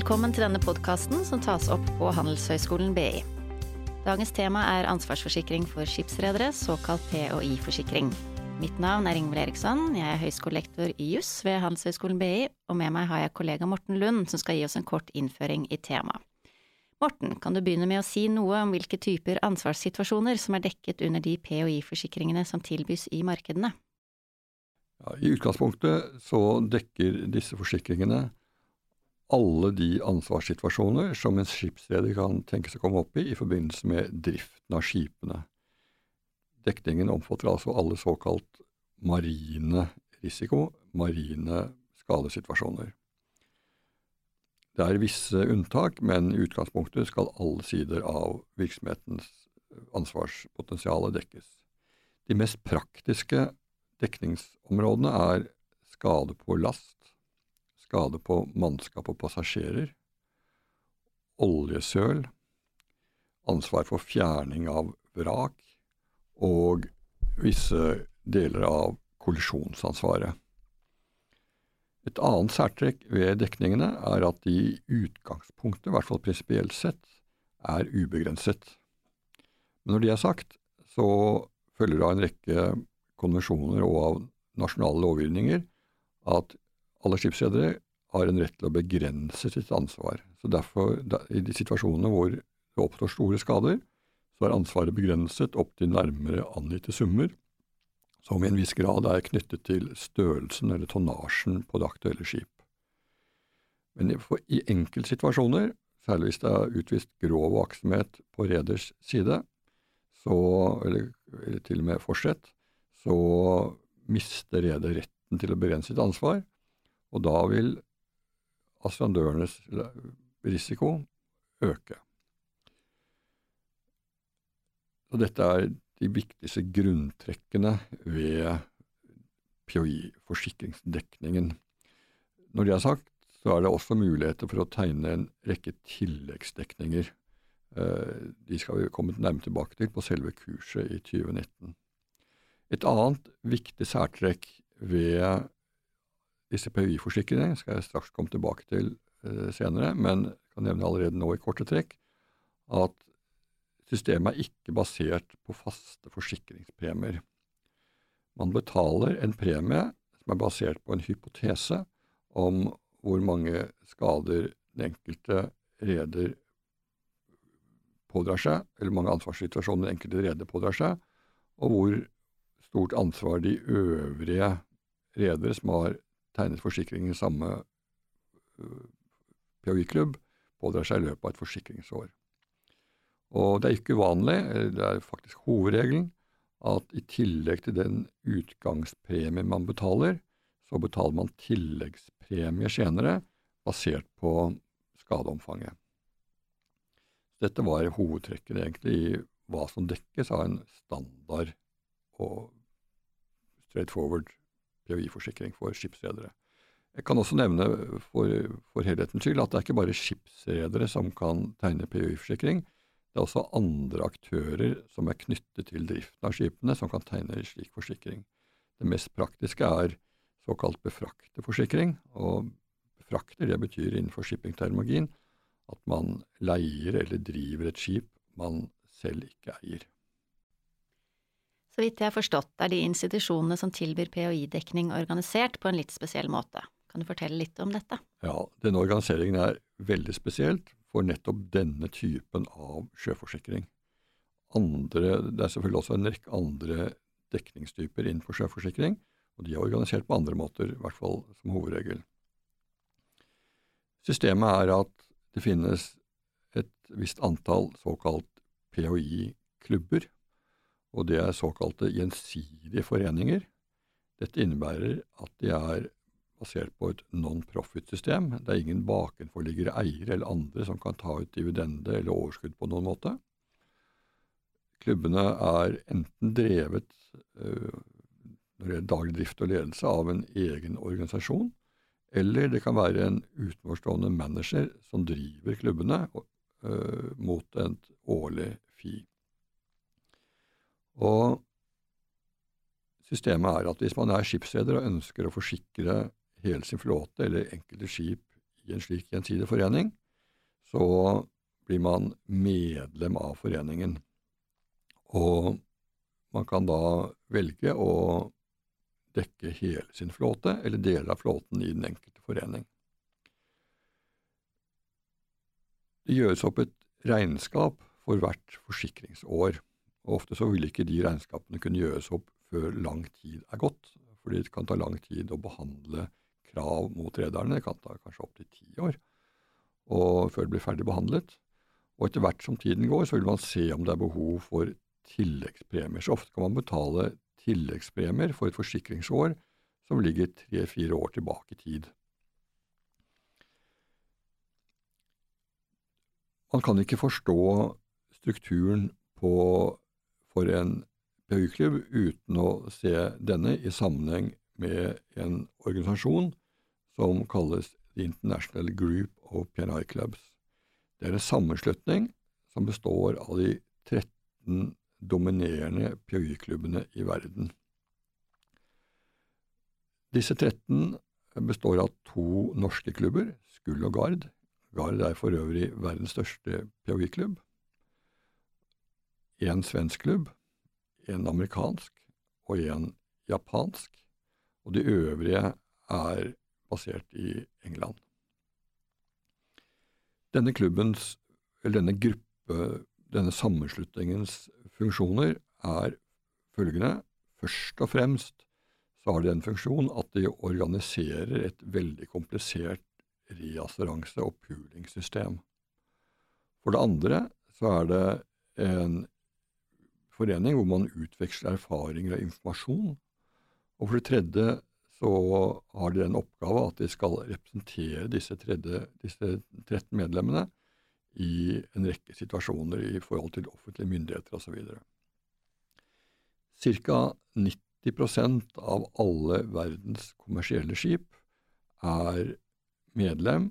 Velkommen til denne podkasten som tas opp på Handelshøyskolen BI. Dagens tema er ansvarsforsikring for skipsredere, såkalt PHI-forsikring. Mitt navn er Ingvild Eriksson, jeg er høyskolelektor i juss ved Handelshøyskolen BI, og med meg har jeg kollega Morten Lund, som skal gi oss en kort innføring i temaet. Morten, kan du begynne med å si noe om hvilke typer ansvarssituasjoner som er dekket under de PHI-forsikringene som tilbys i markedene? Ja, I utgangspunktet så dekker disse forsikringene alle de ansvarssituasjoner som en skipsreder kan tenke seg å komme opp i i forbindelse med driften av skipene. Dekningen omfatter altså alle såkalt marine risiko, marine skadesituasjoner. Det er visse unntak, men i utgangspunktet skal alle sider av virksomhetens ansvarspotensial dekkes. De mest praktiske dekningsområdene er skade på last, skade på mannskap og passasjerer, oljesøl, ansvar for fjerning av vrak og visse deler av kollisjonsansvaret. Et annet særtrekk ved dekningene er at de i utgangspunktet, i hvert fall prinsipielt sett, er ubegrenset. Men når det er sagt, så følger det av en rekke konvensjoner og av nasjonale lovgivninger at alle skipsredere har en rett til å begrense sitt ansvar. Så derfor, i de situasjonene hvor det oppstår store skader, så er ansvaret begrenset opp til nærmere angitte summer, som i en viss grad er knyttet til størrelsen eller tonnasjen på det aktuelle skip. Men i enkeltsituasjoner, særlig hvis det er utvist grov aktsomhet på reders side, så, eller, eller til og med forsett, så mister reder retten til å begrense sitt ansvar, og da vil ascendørenes risiko øke. Og dette er de viktigste grunntrekkene ved PHI-forsikringsdekningen. Når det er sagt, så er det også muligheter for å tegne en rekke tilleggsdekninger. Eh, de skal vi komme nærmere tilbake til på selve kurset i 2019. Et annet viktig særtrekk ved disse PUI-forsikringene skal jeg straks komme tilbake til uh, senere, men jeg kan nevne allerede nå i korte trekk at systemet er ikke basert på faste forsikringspremier. Man betaler en premie som er basert på en hypotese om hvor mange skader den enkelte reder pådrar seg, eller mange ansvarssituasjoner den enkelte reder pådrar seg, og hvor stort ansvar de øvrige redere som har tegnet forsikring i samme uh, PHI-klubb, pådrar seg i løpet av et forsikringsår. Og det er ikke uvanlig, det er faktisk hovedregelen, at i tillegg til den utgangspremien man betaler, så betaler man tilleggspremie senere, basert på skadeomfanget. Dette var hovedtrekkene egentlig i hva som dekkes av en standard og straightforward PHI-forsikring for skipsredere. Jeg kan også nevne for, for helhetens skyld at det er ikke bare skipsredere som kan tegne PUI-forsikring. Det er også andre aktører som er knyttet til driften av skipene, som kan tegne slik forsikring. Det mest praktiske er såkalt befrakterforsikring. og Befrakter det betyr innenfor shippingtermologien at man leier eller driver et skip man selv ikke eier. Så vidt jeg har forstått, er de institusjonene som tilbyr PHI-dekning organisert på en litt spesiell måte. Kan du fortelle litt om dette? Ja, denne organiseringen er veldig spesielt for nettopp denne typen av sjøforsikring. Andre, det er selvfølgelig også en rekke andre dekningstyper innenfor sjøforsikring, og de er organisert på andre måter, i hvert fall som hovedregel. Systemet er at det finnes et visst antall såkalt PHI-klubber, og det er såkalte gjensidige foreninger. Dette innebærer at de er basert på et non-profit-system. Det er ingen bakenforliggere eiere eller andre som kan ta ut dividende eller overskudd på noen måte. Klubbene er enten drevet øh, når det gjelder daglig drift og ledelse av en egen organisasjon, eller det kan være en utenforstående manager som driver klubbene øh, mot et årlig fee. Og systemet er at hvis man er skipsreder og ønsker å forsikre hele sin flåte eller enkelte skip i en slik gjensidig forening, så blir man medlem av foreningen. Og man kan da velge å dekke hele sin flåte eller deler av flåten i den enkelte forening. Det gjøres opp et regnskap for hvert forsikringsår, og ofte så vil ikke de regnskapene kunne gjøres opp før lang tid er gått, fordi det kan ta lang tid å behandle krav mot rederne. Det kan ta kanskje opptil ti år før det blir ferdig behandlet. Og etter hvert som tiden går, så vil man se om det er behov for tilleggspremier. Så ofte kan man betale tilleggspremier for et forsikringsår som ligger tre-fire år tilbake i tid. Man kan ikke forstå strukturen på, for en PU-klubb uten å se denne i sammenheng med en organisasjon som kalles The International Group of PNI Clubs. Det er en sammenslutning som består av de 13 dominerende PU-klubbene i verden. Disse 13 består av to norske klubber, Skull og Gard. Gard er for øvrig verdens største PGY-klubb. En svensk klubb, en amerikansk og en japansk. Og de øvrige er basert i England. Denne klubbens, eller denne gruppe, denne sammenslutningens funksjoner er følgende. Først og fremst så har de den funksjon at de organiserer et veldig komplisert reassuranse- og poolingsystem. For det andre så er det en forening hvor man utveksler erfaringer og informasjon. Og for det tredje så har de den oppgave at de skal representere disse, tredje, disse 13 medlemmene i en rekke situasjoner i forhold til offentlige myndigheter osv. Ca. 90% av alle verdens kommersielle skip er medlem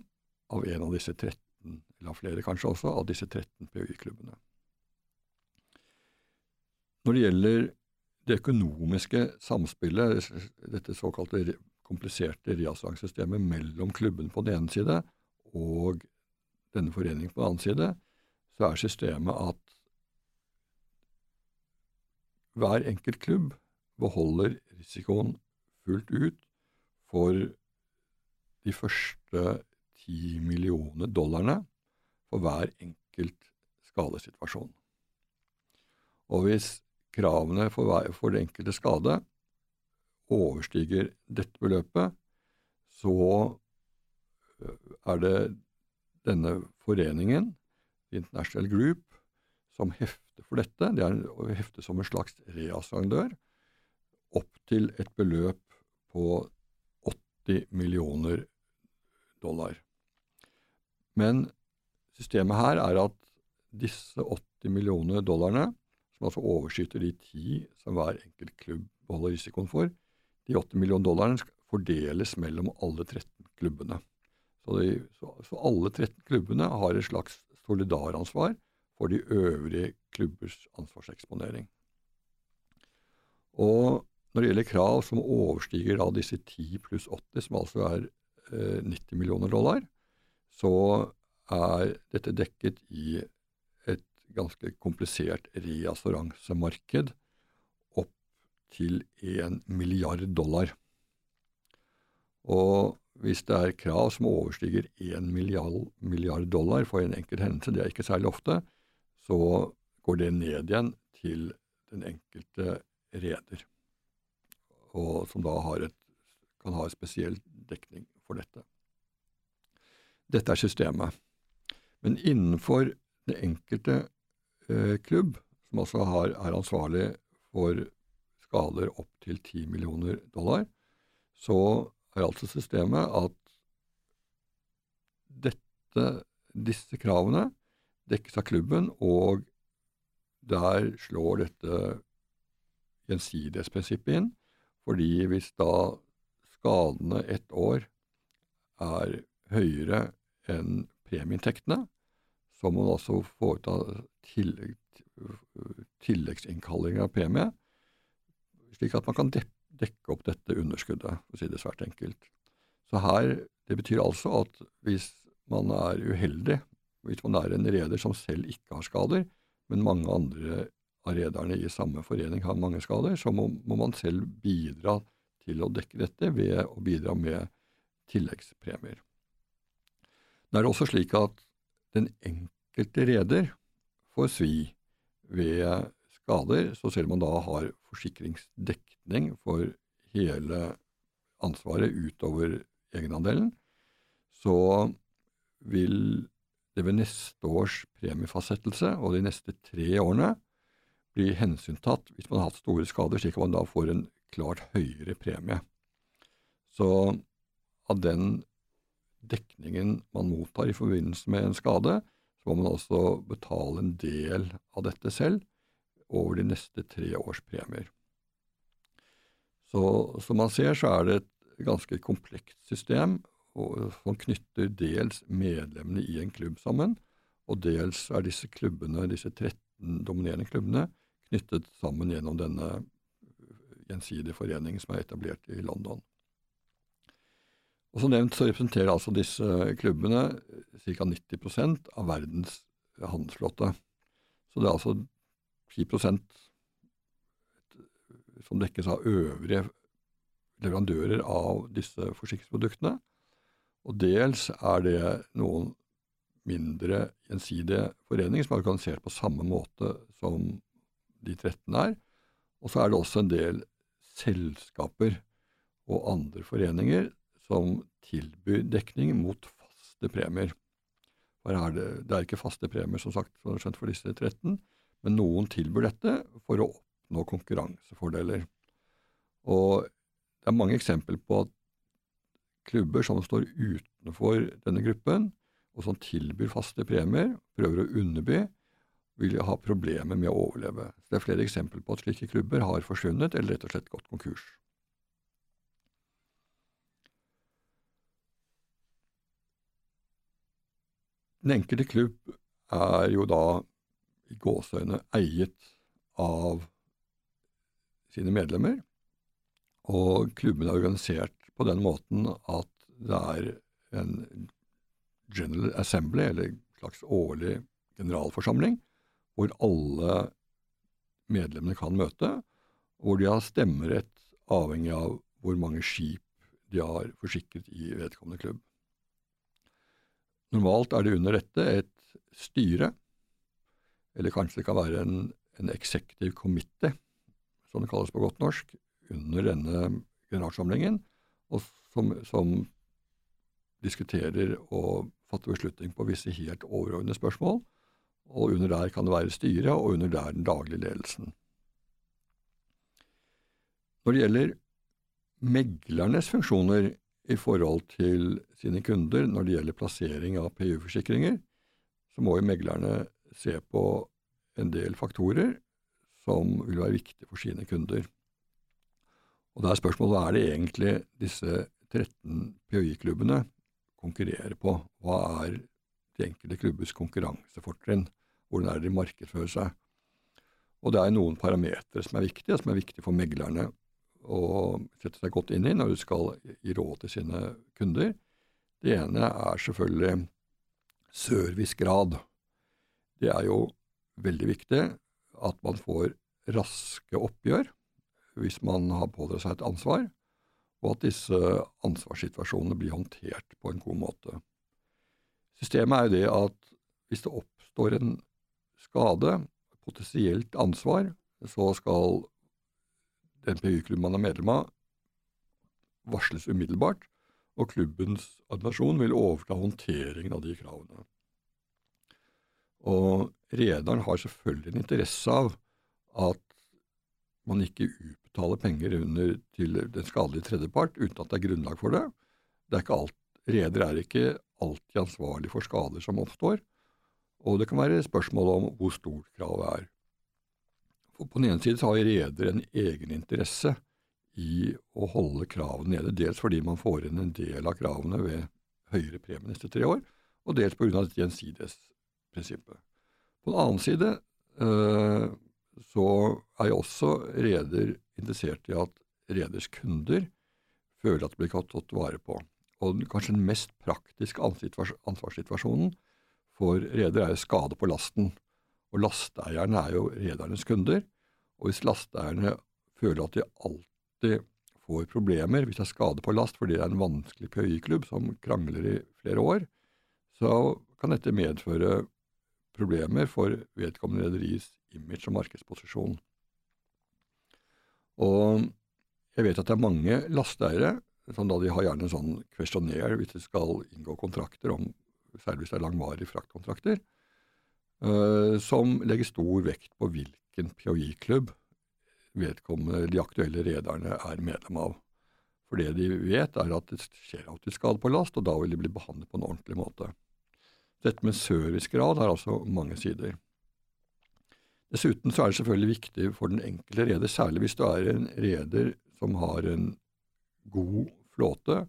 av en av disse 13, eller flere kanskje også, av disse 13 PØI-klubbene. Når det gjelder det økonomiske samspillet, dette såkalte kompliserte reassuransesystemet mellom klubben på den ene side og denne foreningen på den annen side, så er systemet at hver enkelt klubb beholder risikoen fullt ut for de første ti millioner dollarene for hver enkelt skadesituasjon. Og hvis kravene for, hver, for det enkelte skade overstiger dette beløpet, så er det denne foreningen, International Group, som hefter for dette. Det er å hefte som en slags reassuandør opp til et beløp på 80 millioner dollar. Men systemet her er at disse 80 millioner dollarene, som altså overskyter de ti som hver enkelt klubb beholder risikoen for, de 80 millioner dollarene fordeles mellom alle 13 klubbene. Så, de, så, så, alle 13 klubbene har et slags solidaransvar for de øvrige klubbers ansvarseksponering. Og når det gjelder krav som overstiger da disse 10 pluss 80, som altså er eh, 90 millioner dollar, så er dette dekket i ganske komplisert reassuransemarked opp til 1 milliard dollar. Og hvis det er krav som overstiger 1 milliard, dollar for en enkelt hendelse, det er ikke særlig ofte, så går det ned igjen til den enkelte reder, og som da et, kan ha en spesiell dekning for dette. Dette er systemet. Men innenfor det enkelte klubb, som altså har, er ansvarlig for skader opp til 10 millioner dollar, så er altså systemet at dette, disse kravene dekkes av klubben, og der slår dette gjensidighetsprinsippet inn. Fordi hvis da skadene ett år er høyere enn premieinntektene, så må man altså foreta tillegg, tilleggsinnkalling av premie, slik at man kan dekke opp dette underskuddet, for å si det svært enkelt. Så her, Det betyr altså at hvis man er uheldig, hvis man er en reder som selv ikke har skader, men mange andre av rederne i samme forening har mange skader, så må, må, man selv bidra til å dekke dette ved å bidra med tilleggspremier. Det er også slik at den enkelte reder får svi ved skader, så selv om man da har forsikringsdekning for hele ansvaret utover egenandelen, så vil det ved neste års premiefastsettelse og de neste tre årene bli hensyntatt hvis man har hatt store skader, slik at man da får en klart høyere premie. Så av den dekningen man mottar i forbindelse med en skade, så må man altså betale en del av dette selv over de neste tre års premier. Så som man ser, så er det et ganske komplekst system som knytter dels medlemmene i en klubb sammen, og dels er disse klubbene, disse 13 dominerende klubbene knyttet sammen gjennom denne gjensidige foreningen som er etablert i London. Og Som nevnt så representerer altså disse klubbene ca. 90% av verdens handelsflåte. Så det er altså 10% som dekkes av øvrige leverandører av disse forsikringsproduktene. Og dels er det noen mindre gjensidige foreninger som er organisert på samme måte som de 13 er. Og så er det også en del selskaper og andre foreninger som tilbyr dekning mot faste premier. Er det, det, er ikke faste premier, som sagt, for disse 13, men noen tilbyr dette for å oppnå konkurransefordeler. Og det er mange eksempler på at klubber som står utenfor denne gruppen, og som tilbyr faste premier, prøver å underby, vil ha problemer med å overleve. Så Det er flere eksempler på at slike klubber har forsvunnet eller rett og slett gått konkurs. Den enkelte klubb er jo da i gåseøyne eiet av sine medlemmer, og klubben er organisert på den måten at det er en General Assembly, eller en slags årlig generalforsamling, hvor alle medlemmene kan møte, hvor de har stemmerett avhengig av hvor mange skip de har forsikret i vedkommende klubb. Normalt er det under dette et styre, eller kanskje det kan være en, en executive committee, som det kalles på godt norsk, under denne generalsamlingen, og som, som, diskuterer og fatter beslutning på visse helt overordnede spørsmål. Og under der kan det være styret, og under der den daglige ledelsen. Når det gjelder meglernes funksjoner i forhold til sine kunder når det gjelder plassering av PU-forsikringer, så må jo meglerne se på en del faktorer som vil være viktige for sine kunder. Og da er spørsmålet hva er det egentlig disse 13 PHI-klubbene konkurrerer på? Hva er de enkelte klubbers konkurransefortrinn? Hvordan er det de markedsfører seg? Og det er noen parametere som er viktige, som er viktige for meglerne å sette seg godt inn i når du skal gi råd til sine kunder. Det ene er selvfølgelig servicegrad. Det er jo veldig viktig at man får raske oppgjør hvis man har pådratt seg et ansvar, og at disse ansvarssituasjonene blir håndtert på en god måte. Systemet er jo det at hvis det oppstår en skade, potensielt ansvar, så skal den PU-klubben man er medlem av, varsles umiddelbart, og klubbens administrasjon vil overta håndteringen av de kravene. Og rederen har selvfølgelig en interesse av at man ikke utbetaler penger til den skadelige tredjepart uten at det er grunnlag for det. Det er Reder er ikke alltid ansvarlig for skader som oppstår, og det kan være spørsmål om hvor stort kravet er. På den ene side har reder en egeninteresse i å holde kravene nede, dels fordi man får inn en del av kravene ved høyere premie neste tre år, og dels av gjensidighetsprinsippet. På den annen side øh, så er jo også reder interessert i at reders kunder føler at de blir tatt vare på. Og kanskje den mest praktiske ansvarssituasjonen for reder er skade på lasten. Og lasteeierne er jo redernes kunder. Og hvis lasteeierne føler at de alltid får problemer hvis det er skade på last fordi det er en vanskelig PHI-klubb som krangler i flere år, så kan dette medføre problemer for vedkommende rederis image og markedsposisjon. Og jeg vet at det er mange lasteeiere som da de har gjerne en sånn questionnaire hvis de skal inngå kontrakter, om, særlig hvis det er langvarige fraktkontrakter, som legger stor vekt på hvilken PHI-klubb vedkommende, de aktuelle rederne er medlem av. For det de vet, er at det skjer alltid skade på last, og da vil de bli behandlet på en ordentlig måte. Dette med servicegrad har altså mange sider. Dessuten så er det selvfølgelig viktig for den enkelte reder, særlig hvis du er en reder som har en god flåte,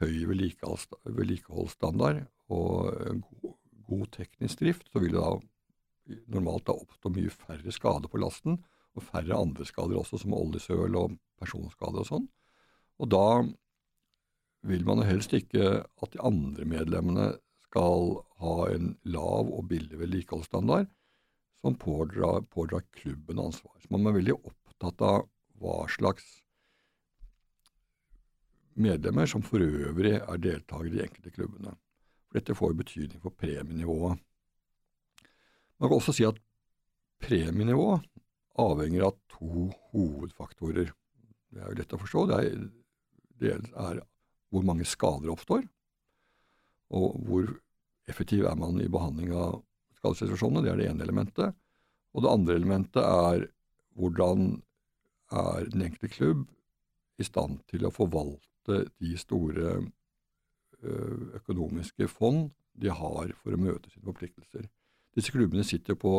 høy vedlikeholdsstandard og god, god teknisk drift, så vil det da normalt da oppstå mye færre skader på lasten, og færre andre skader også, som oljesøl og personskader og sånn. Og da vil man jo helst ikke at de andre medlemmene skal ha en lav og billig vedlikeholdsstandard som pådrar, pådrar, klubben ansvar. Så man er veldig opptatt av hva slags medlemmer som for øvrig er deltakere i enkelte klubbene. For dette får betydning for premienivået. Man kan også si at premienivået avhenger av to hovedfaktorer. Det er jo lett å forstå. Det er, det er hvor mange skader oppstår, og hvor effektiv er man i behandling av skadesituasjoner. Det er det ene elementet. Og det andre elementet er hvordan er den enkelte klubb i stand til å forvalte de store økonomiske fond de har for å møte sine forpliktelser. Disse klubbene sitter på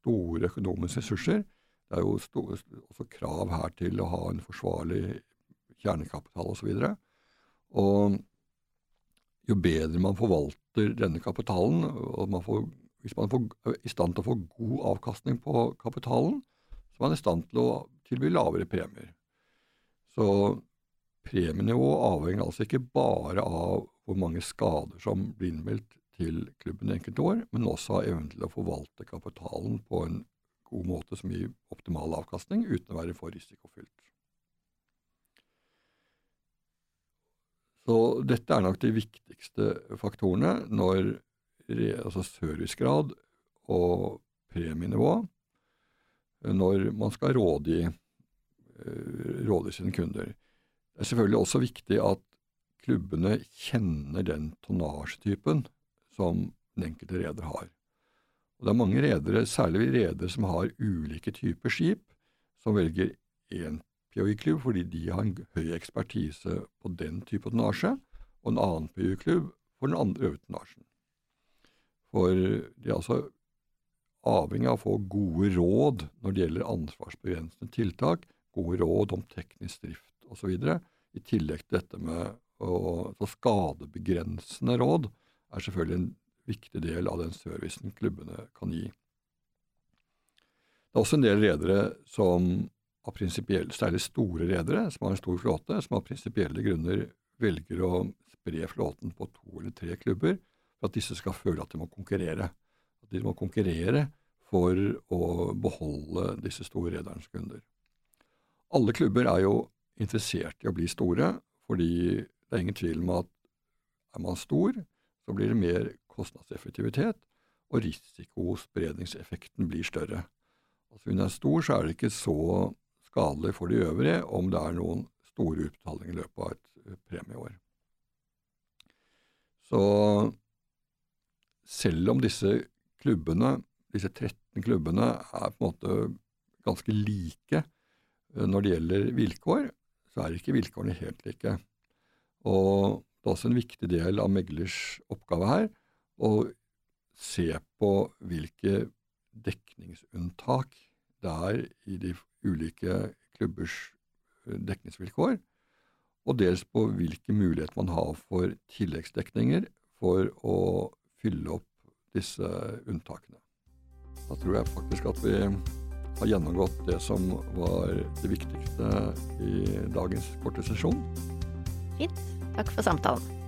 store økonomiske ressurser det er jo store, også krav her til å ha en forsvarlig kjernekapital osv. Og, så og jo bedre man forvalter denne kapitalen, og man får, hvis man er i stand til å få god avkastning på kapitalen, så er man i stand til å tilby lavere premier. Så premienivået avhenger altså ikke bare av hvor mange skader som blir innmeldt til klubben i enkelte år, men også av evnen til å forvalte kapitalen på en god måte som gir optimal avkastning uten å være for risikofylt. Så dette er nok de viktigste faktorene når altså servicegrad og premienivå når man skal rådgi, eh, rådgi sine kunder. Det er selvfølgelig også viktig at klubbene kjenner den tonnasjetypen som den enkelte reder har. Og Det er mange redere, særlig redere som har ulike typer skip, som velger én PHI-klubb fordi de har en høy ekspertise på den type tonnasje, og en annen PHI-klubb for den andre øvrige tonnasjen. For de er altså avhengig av å få gode råd når det gjelder ansvarsbegrensende tiltak, gode råd om teknisk drift osv., i tillegg til dette med å, skadebegrensende råd er selvfølgelig en viktig del av den servicen klubbene kan gi. Det er også en del redere som av prinsipielle, særlig store redere, som har en stor flåte, som av prinsipielle grunner velger å spre flåten på to eller tre klubber for at disse skal føle at de må konkurrere. At de må konkurrere for å beholde disse store redernes kunder. Alle klubber er jo interessert i å bli store, fordi det er ingen tvil om at er man stor, så blir det mer kostnadseffektivitet, og risikospredningseffekten blir større. Altså den er stor, så er det ikke så skadelig for de øvrige om det er noen store utbetalinger i løpet av et premieår. Så selv om disse klubbene, disse 13 klubbene, er på en måte ganske like eh, når det gjelder vilkår, så er ikke vilkårene helt like. Og det er også en viktig del av meglers oppgave her å se på hvilke dekningsunntak det er i de ulike klubbers eh, dekningsvilkår, og dels på hvilke muligheter man har for tilleggsdekninger for å fylle opp disse unntakene. Da tror jeg faktisk at vi har gjennomgått det som var det viktigste i dagens korte sesjon. Fint. Takk for samtalen.